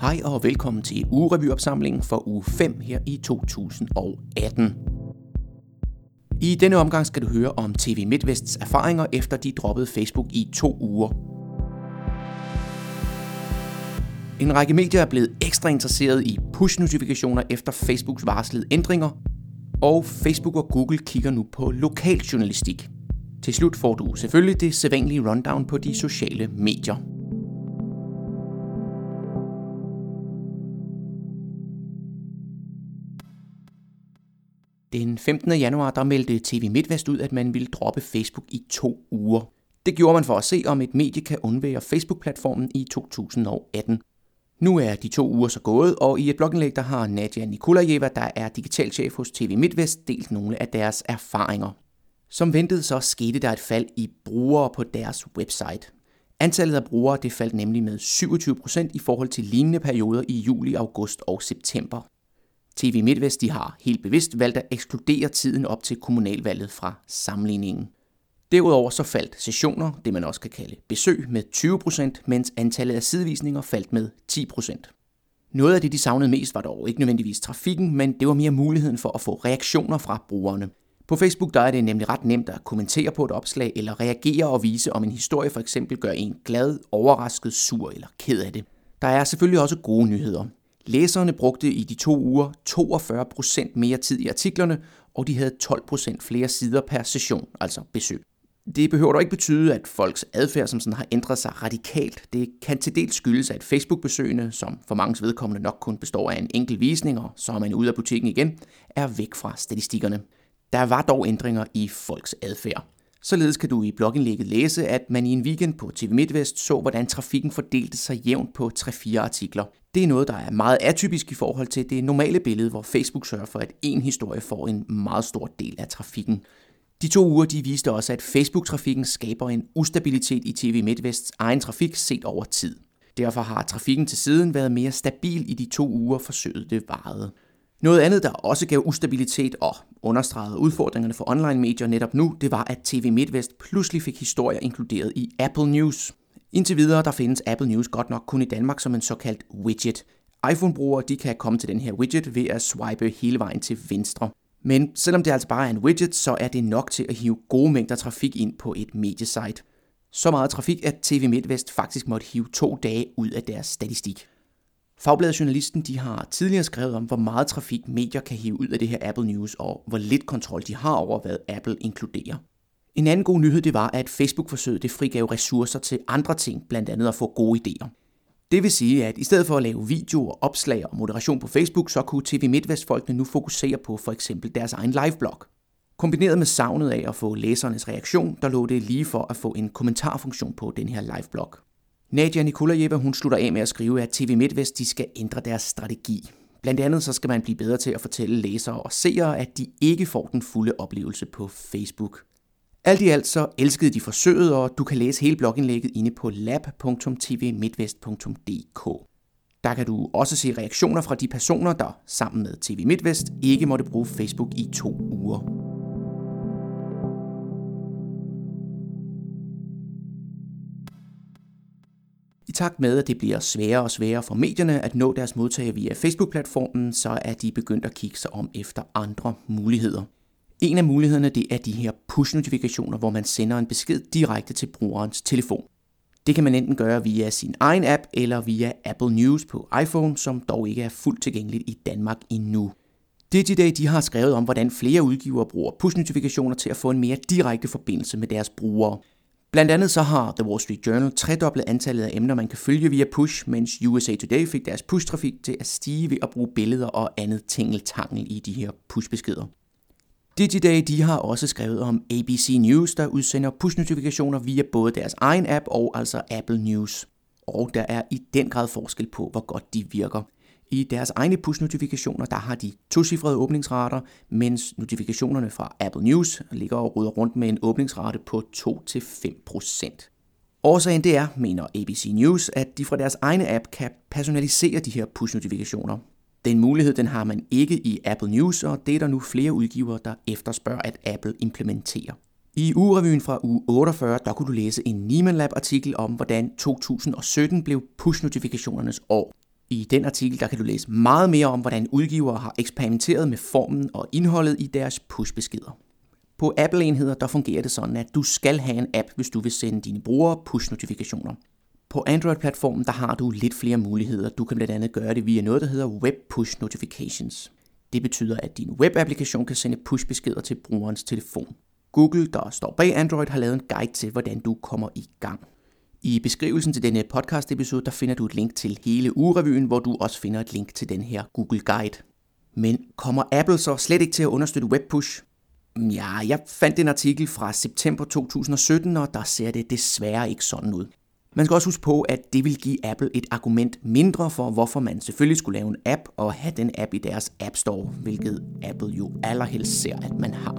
Hej og velkommen til ugerevyopsamlingen for uge 5 her i 2018. I denne omgang skal du høre om TV MidtVests erfaringer efter de droppede Facebook i to uger. En række medier er blevet ekstra interesseret i push-notifikationer efter Facebooks varslede ændringer, og Facebook og Google kigger nu på lokaljournalistik. Til slut får du selvfølgelig det sædvanlige rundown på de sociale medier. Den 15. januar der meldte TV MidtVest ud, at man ville droppe Facebook i to uger. Det gjorde man for at se, om et medie kan undvære Facebook-platformen i 2018. Nu er de to uger så gået, og i et blogindlæg der har Nadia Nikolajeva, der er digitalchef hos TV MidtVest, delt nogle af deres erfaringer. Som ventet så skete der et fald i brugere på deres website. Antallet af brugere det faldt nemlig med 27% i forhold til lignende perioder i juli, august og september. TV MidtVest de har helt bevidst valgt at ekskludere tiden op til kommunalvalget fra sammenligningen. Derudover så faldt sessioner, det man også kan kalde besøg, med 20%, mens antallet af sidevisninger faldt med 10%. Noget af det, de savnede mest, var dog ikke nødvendigvis trafikken, men det var mere muligheden for at få reaktioner fra brugerne. På Facebook der er det nemlig ret nemt at kommentere på et opslag eller reagere og vise, om en historie for eksempel gør en glad, overrasket, sur eller ked af det. Der er selvfølgelig også gode nyheder. Læserne brugte i de to uger 42% mere tid i artiklerne, og de havde 12% flere sider per session, altså besøg. Det behøver dog ikke betyde, at folks adfærd som sådan har ændret sig radikalt. Det kan til dels skyldes, at Facebook-besøgende, som for mange vedkommende nok kun består af en enkelt visning, og så er man ude af butikken igen, er væk fra statistikkerne. Der var dog ændringer i folks adfærd. Således kan du i blogindlægget læse, at man i en weekend på TV MidtVest så, hvordan trafikken fordelte sig jævnt på 3-4 artikler. Det er noget, der er meget atypisk i forhold til det normale billede, hvor Facebook sørger for, at en historie får en meget stor del af trafikken. De to uger de viste også, at Facebook-trafikken skaber en ustabilitet i TV MidtVests egen trafik set over tid. Derfor har trafikken til siden været mere stabil i de to uger forsøget det varede. Noget andet, der også gav ustabilitet og understregede udfordringerne for online-medier netop nu, det var, at TV MidtVest pludselig fik historier inkluderet i Apple News. Indtil videre, der findes Apple News godt nok kun i Danmark som en såkaldt widget. iPhone-brugere de kan komme til den her widget ved at swipe hele vejen til venstre. Men selvom det altså bare er en widget, så er det nok til at hive gode mængder trafik ind på et mediesite. Så meget trafik, at TV MidtVest faktisk måtte hive to dage ud af deres statistik. Fagbladet Journalisten de har tidligere skrevet om, hvor meget trafik medier kan hive ud af det her Apple News, og hvor lidt kontrol de har over, hvad Apple inkluderer. En anden god nyhed det var, at Facebook-forsøget det frigav ressourcer til andre ting, blandt andet at få gode idéer. Det vil sige, at i stedet for at lave videoer, opslag og moderation på Facebook, så kunne TV MidtVest-folkene nu fokusere på for eksempel deres egen liveblog. Kombineret med savnet af at få læsernes reaktion, der lå det lige for at få en kommentarfunktion på den her liveblog. Nadia Nikolajeva hun slutter af med at skrive, at TV MidtVest de skal ændre deres strategi. Blandt andet så skal man blive bedre til at fortælle læsere og seere, at de ikke får den fulde oplevelse på Facebook. Alt i alt så elskede de forsøget, og du kan læse hele blogindlægget inde på lab.tvmidtvest.dk. Der kan du også se reaktioner fra de personer, der sammen med TV MidtVest ikke måtte bruge Facebook i to uger. I takt med, at det bliver sværere og sværere for medierne at nå deres modtagere via Facebook-platformen, så er de begyndt at kigge sig om efter andre muligheder. En af mulighederne det er de her push-notifikationer, hvor man sender en besked direkte til brugerens telefon. Det kan man enten gøre via sin egen app eller via Apple News på iPhone, som dog ikke er fuldt tilgængeligt i Danmark endnu. Digiday de har skrevet om, hvordan flere udgivere bruger push-notifikationer til at få en mere direkte forbindelse med deres brugere. Blandt andet så har The Wall Street Journal tredoblet antallet af emner, man kan følge via push, mens USA Today fik deres push-trafik til at stige ved at bruge billeder og andet tingeltangel i de her push-beskeder. Digiday de har også skrevet om ABC News, der udsender push-notifikationer via både deres egen app og altså Apple News. Og der er i den grad forskel på, hvor godt de virker. I deres egne push-notifikationer, der har de tocifrede åbningsrater, mens notifikationerne fra Apple News ligger og ruder rundt med en åbningsrate på 2-5%. Årsagen det er, mener ABC News, at de fra deres egne app kan personalisere de her push-notifikationer. Den mulighed den har man ikke i Apple News, og det er der nu flere udgivere, der efterspørger, at Apple implementerer. I ugerevyen fra uge 48, der kunne du læse en Nieman Lab artikel om, hvordan 2017 blev push-notifikationernes år. I den artikel der kan du læse meget mere om, hvordan udgivere har eksperimenteret med formen og indholdet i deres push-beskeder. På Apple-enheder der fungerer det sådan, at du skal have en app, hvis du vil sende dine brugere push-notifikationer. På Android-platformen der har du lidt flere muligheder. Du kan blandt andet gøre det via noget, der hedder Web Push Notifications. Det betyder, at din webapplikation kan sende push-beskeder til brugerens telefon. Google, der står bag Android, har lavet en guide til, hvordan du kommer i gang. I beskrivelsen til denne podcast episode, der finder du et link til hele ugerevyen, hvor du også finder et link til den her Google Guide. Men kommer Apple så slet ikke til at understøtte WebPush? Ja, jeg fandt en artikel fra september 2017, og der ser det desværre ikke sådan ud. Man skal også huske på, at det vil give Apple et argument mindre for, hvorfor man selvfølgelig skulle lave en app og have den app i deres App Store, hvilket Apple jo allerhelst ser, at man har.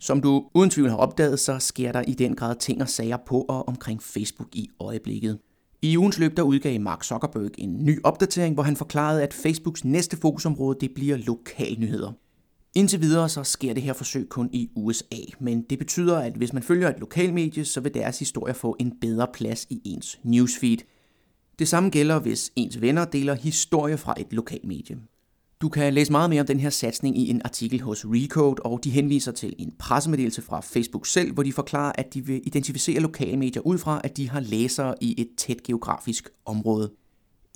Som du uden tvivl har opdaget, så sker der i den grad ting og sager på og omkring Facebook i øjeblikket. I ugens løb der udgav Mark Zuckerberg en ny opdatering, hvor han forklarede, at Facebooks næste fokusområde det bliver lokalnyheder. Indtil videre så sker det her forsøg kun i USA, men det betyder, at hvis man følger et lokalmedie, så vil deres historie få en bedre plads i ens newsfeed. Det samme gælder, hvis ens venner deler historie fra et lokalmedie. Du kan læse meget mere om den her satsning i en artikel hos Recode, og de henviser til en pressemeddelelse fra Facebook selv, hvor de forklarer, at de vil identificere lokale medier ud fra, at de har læsere i et tæt geografisk område.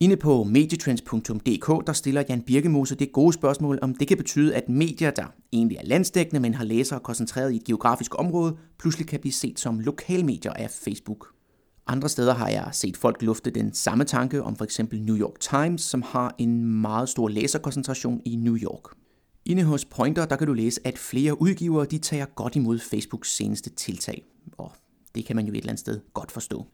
Inde på medietrends.dk, der stiller Jan Birkemose det gode spørgsmål, om det kan betyde, at medier, der egentlig er landsdækkende, men har læsere koncentreret i et geografisk område, pludselig kan blive set som lokalmedier af Facebook. Andre steder har jeg set folk lufte den samme tanke om for eksempel New York Times, som har en meget stor læserkoncentration i New York. Inde hos Pointer, der kan du læse, at flere udgivere de tager godt imod Facebooks seneste tiltag. Og det kan man jo et eller andet sted godt forstå.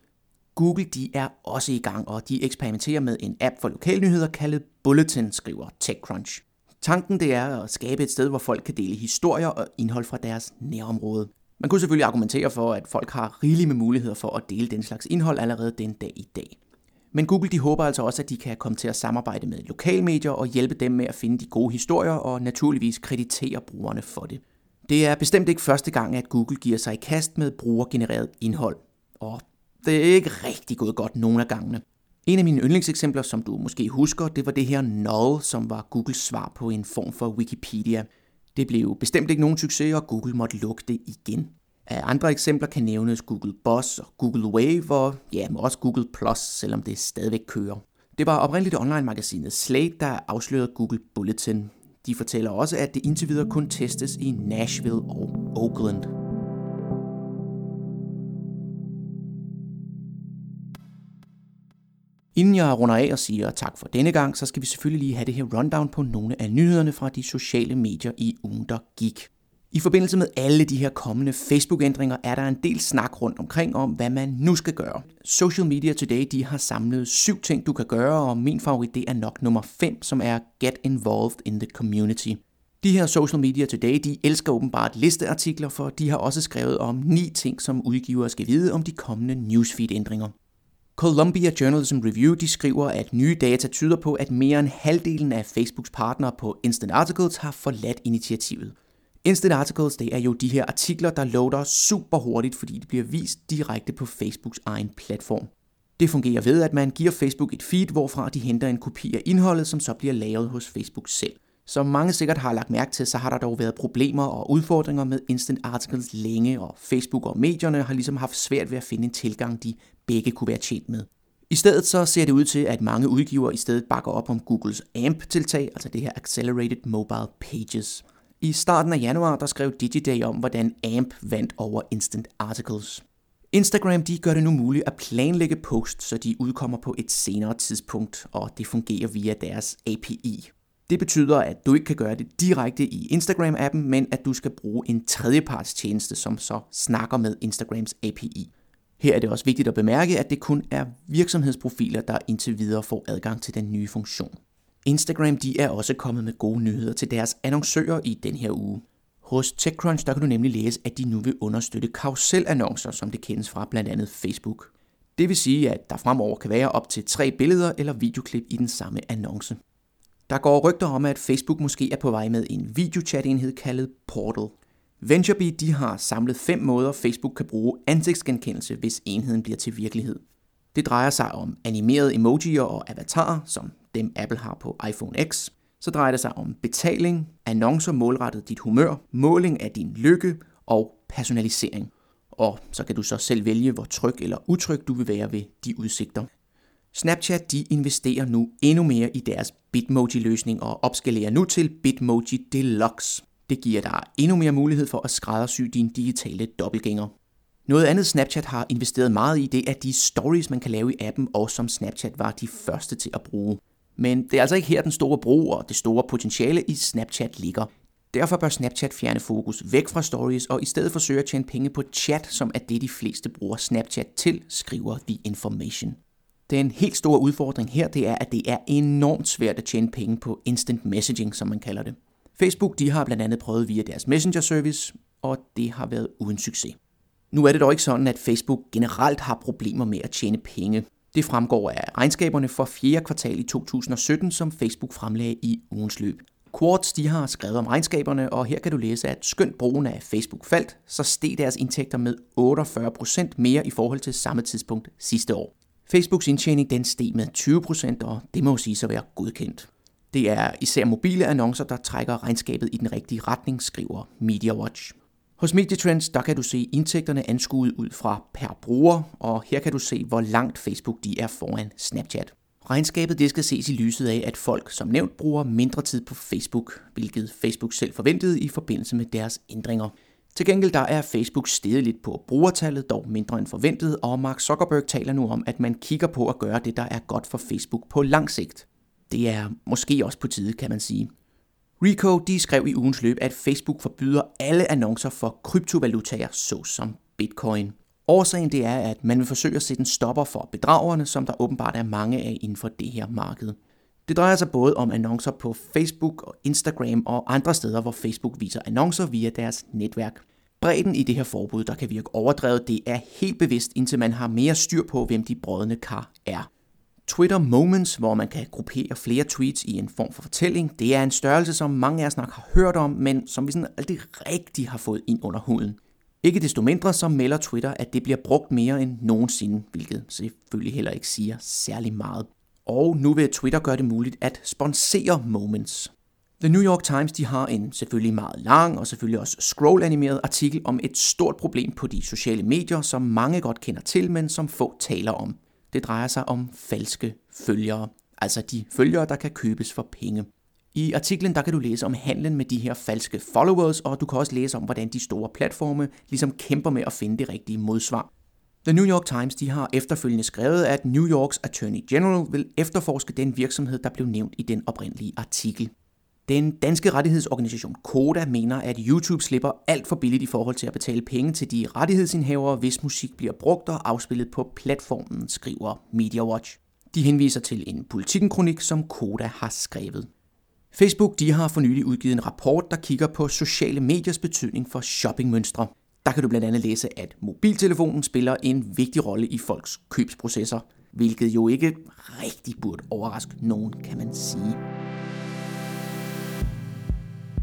Google de er også i gang, og de eksperimenterer med en app for lokalnyheder kaldet Bulletin, skriver TechCrunch. Tanken det er at skabe et sted, hvor folk kan dele historier og indhold fra deres nærområde. Man kunne selvfølgelig argumentere for, at folk har rigeligt med muligheder for at dele den slags indhold allerede den dag i dag. Men Google de håber altså også, at de kan komme til at samarbejde med lokalmedier og hjælpe dem med at finde de gode historier og naturligvis kreditere brugerne for det. Det er bestemt ikke første gang, at Google giver sig i kast med brugergenereret indhold. Og det er ikke rigtig gået godt nogen af gangene. En af mine yndlingseksempler, som du måske husker, det var det her null, som var Googles svar på en form for Wikipedia – det blev bestemt ikke nogen succes, og Google måtte lukke det igen. Af andre eksempler kan nævnes Google Boss og Google Wave og ja, også Google Plus, selvom det stadigvæk kører. Det var oprindeligt online-magasinet Slate, der afslørede Google Bulletin. De fortæller også, at det indtil videre kun testes i Nashville og Oakland. Inden jeg runder af og siger tak for denne gang, så skal vi selvfølgelig lige have det her rundown på nogle af nyhederne fra de sociale medier i ugen, der gik. I forbindelse med alle de her kommende Facebook-ændringer er der en del snak rundt omkring om, hvad man nu skal gøre. Social Media Today de har samlet syv ting, du kan gøre, og min favorit det er nok nummer 5, som er Get Involved in the Community. De her Social Media Today, de elsker åbenbart listeartikler, for de har også skrevet om ni ting, som udgivere skal vide om de kommende newsfeed-ændringer. Columbia Journalism Review de skriver, at nye data tyder på, at mere end halvdelen af Facebooks partnere på Instant Articles har forladt initiativet. Instant Articles det er jo de her artikler, der loader super hurtigt, fordi de bliver vist direkte på Facebooks egen platform. Det fungerer ved, at man giver Facebook et feed, hvorfra de henter en kopi af indholdet, som så bliver lavet hos Facebook selv. Som mange sikkert har lagt mærke til, så har der dog været problemer og udfordringer med Instant Articles længe, og Facebook og medierne har ligesom haft svært ved at finde en tilgang, de begge kunne være tjent med. I stedet så ser det ud til, at mange udgivere i stedet bakker op om Googles AMP-tiltag, altså det her Accelerated Mobile Pages. I starten af januar der skrev DigiDay om, hvordan AMP vandt over Instant Articles. Instagram de gør det nu muligt at planlægge posts, så de udkommer på et senere tidspunkt, og det fungerer via deres API. Det betyder, at du ikke kan gøre det direkte i Instagram-appen, men at du skal bruge en tredjepartstjeneste, som så snakker med Instagrams API. Her er det også vigtigt at bemærke, at det kun er virksomhedsprofiler, der indtil videre får adgang til den nye funktion. Instagram de er også kommet med gode nyheder til deres annoncører i den her uge. Hos TechCrunch der kan du nemlig læse, at de nu vil understøtte karusellannoncer, som det kendes fra blandt andet Facebook. Det vil sige, at der fremover kan være op til tre billeder eller videoklip i den samme annonce. Der går rygter om, at Facebook måske er på vej med en videochat-enhed kaldet Portal. VentureBeat de har samlet fem måder, Facebook kan bruge ansigtsgenkendelse, hvis enheden bliver til virkelighed. Det drejer sig om animerede emojier og avatarer, som dem Apple har på iPhone X. Så drejer det sig om betaling, annoncer målrettet dit humør, måling af din lykke og personalisering. Og så kan du så selv vælge, hvor tryg eller utryg du vil være ved de udsigter. Snapchat de investerer nu endnu mere i deres Bitmoji-løsning og opskalerer nu til Bitmoji Deluxe. Det giver dig endnu mere mulighed for at skræddersy din digitale dobbeltgænger. Noget andet Snapchat har investeret meget i, det er de stories, man kan lave i appen, og som Snapchat var de første til at bruge. Men det er altså ikke her den store brug og det store potentiale i Snapchat ligger. Derfor bør Snapchat fjerne fokus væk fra stories og i stedet forsøge at tjene penge på chat, som er det de fleste bruger Snapchat til, skriver The Information. Den helt store udfordring her, det er, at det er enormt svært at tjene penge på instant messaging, som man kalder det. Facebook de har blandt andet prøvet via deres messenger service, og det har været uden succes. Nu er det dog ikke sådan, at Facebook generelt har problemer med at tjene penge. Det fremgår af regnskaberne for 4. kvartal i 2017, som Facebook fremlagde i ugens løb. Quartz de har skrevet om regnskaberne, og her kan du læse, at skønt brugen af Facebook faldt, så steg deres indtægter med 48% mere i forhold til samme tidspunkt sidste år. Facebooks indtjening den steg med 20%, og det må jo sige så være godkendt. Det er især mobile annoncer, der trækker regnskabet i den rigtige retning, skriver MediaWatch. Hos Mediatrends der kan du se indtægterne anskuet ud fra per bruger, og her kan du se, hvor langt Facebook de er foran Snapchat. Regnskabet det skal ses i lyset af, at folk som nævnt bruger mindre tid på Facebook, hvilket Facebook selv forventede i forbindelse med deres ændringer. Til gengæld der er Facebook steget lidt på brugertallet, dog mindre end forventet, og Mark Zuckerberg taler nu om, at man kigger på at gøre det, der er godt for Facebook på lang sigt. Det er måske også på tide, kan man sige. Rico de skrev i ugens løb, at Facebook forbyder alle annoncer for kryptovalutaer, såsom bitcoin. Årsagen det er, at man vil forsøge at sætte en stopper for bedragerne, som der åbenbart er mange af inden for det her marked. Det drejer sig både om annoncer på Facebook og Instagram og andre steder, hvor Facebook viser annoncer via deres netværk. Bredden i det her forbud, der kan virke overdrevet, det er helt bevidst, indtil man har mere styr på, hvem de brødne kar er. Twitter Moments, hvor man kan gruppere flere tweets i en form for fortælling, det er en størrelse, som mange af os nok har hørt om, men som vi sådan aldrig rigtig har fået ind under huden. Ikke desto mindre så melder Twitter, at det bliver brugt mere end nogensinde, hvilket selvfølgelig heller ikke siger særlig meget. Og nu vil Twitter gøre det muligt at sponsere Moments. The New York Times de har en selvfølgelig meget lang og selvfølgelig også scroll-animeret artikel om et stort problem på de sociale medier, som mange godt kender til, men som få taler om. Det drejer sig om falske følgere, altså de følgere, der kan købes for penge. I artiklen der kan du læse om handlen med de her falske followers, og du kan også læse om, hvordan de store platforme ligesom kæmper med at finde det rigtige modsvar. The New York Times de har efterfølgende skrevet, at New Yorks Attorney General vil efterforske den virksomhed, der blev nævnt i den oprindelige artikel. Den danske rettighedsorganisation Koda mener, at YouTube slipper alt for billigt i forhold til at betale penge til de rettighedsindhavere, hvis musik bliver brugt og afspillet på platformen, skriver MediaWatch. De henviser til en politikenkronik, som Koda har skrevet. Facebook de har for nylig udgivet en rapport, der kigger på sociale mediers betydning for shoppingmønstre. Der kan du blandt andet læse, at mobiltelefonen spiller en vigtig rolle i folks købsprocesser, hvilket jo ikke rigtig burde overraske nogen, kan man sige.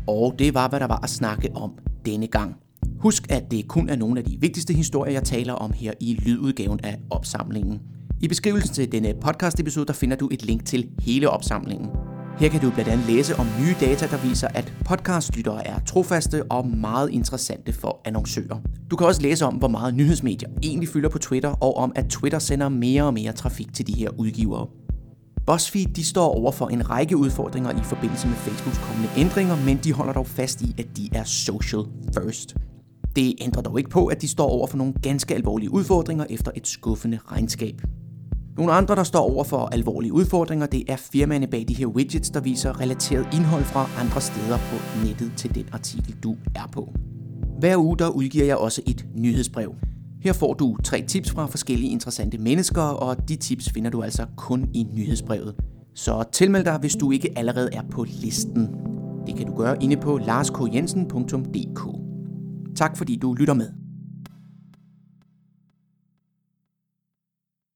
Og det var, hvad der var at snakke om denne gang. Husk, at det kun er nogle af de vigtigste historier, jeg taler om her i lydudgaven af opsamlingen. I beskrivelsen til denne podcast episode, der finder du et link til hele opsamlingen. Her kan du blandt andet læse om nye data, der viser, at podcastlyttere er trofaste og meget interessante for annoncører. Du kan også læse om, hvor meget nyhedsmedier egentlig fylder på Twitter, og om, at Twitter sender mere og mere trafik til de her udgivere. BuzzFeed de står over for en række udfordringer i forbindelse med Facebooks kommende ændringer, men de holder dog fast i, at de er social first. Det ændrer dog ikke på, at de står over for nogle ganske alvorlige udfordringer efter et skuffende regnskab. Nogle andre, der står over for alvorlige udfordringer, det er firmaerne bag de her widgets, der viser relateret indhold fra andre steder på nettet til den artikel, du er på. Hver uge der udgiver jeg også et nyhedsbrev. Her får du tre tips fra forskellige interessante mennesker, og de tips finder du altså kun i nyhedsbrevet. Så tilmeld dig, hvis du ikke allerede er på listen. Det kan du gøre inde på larskjensen.dk. Tak fordi du lytter med.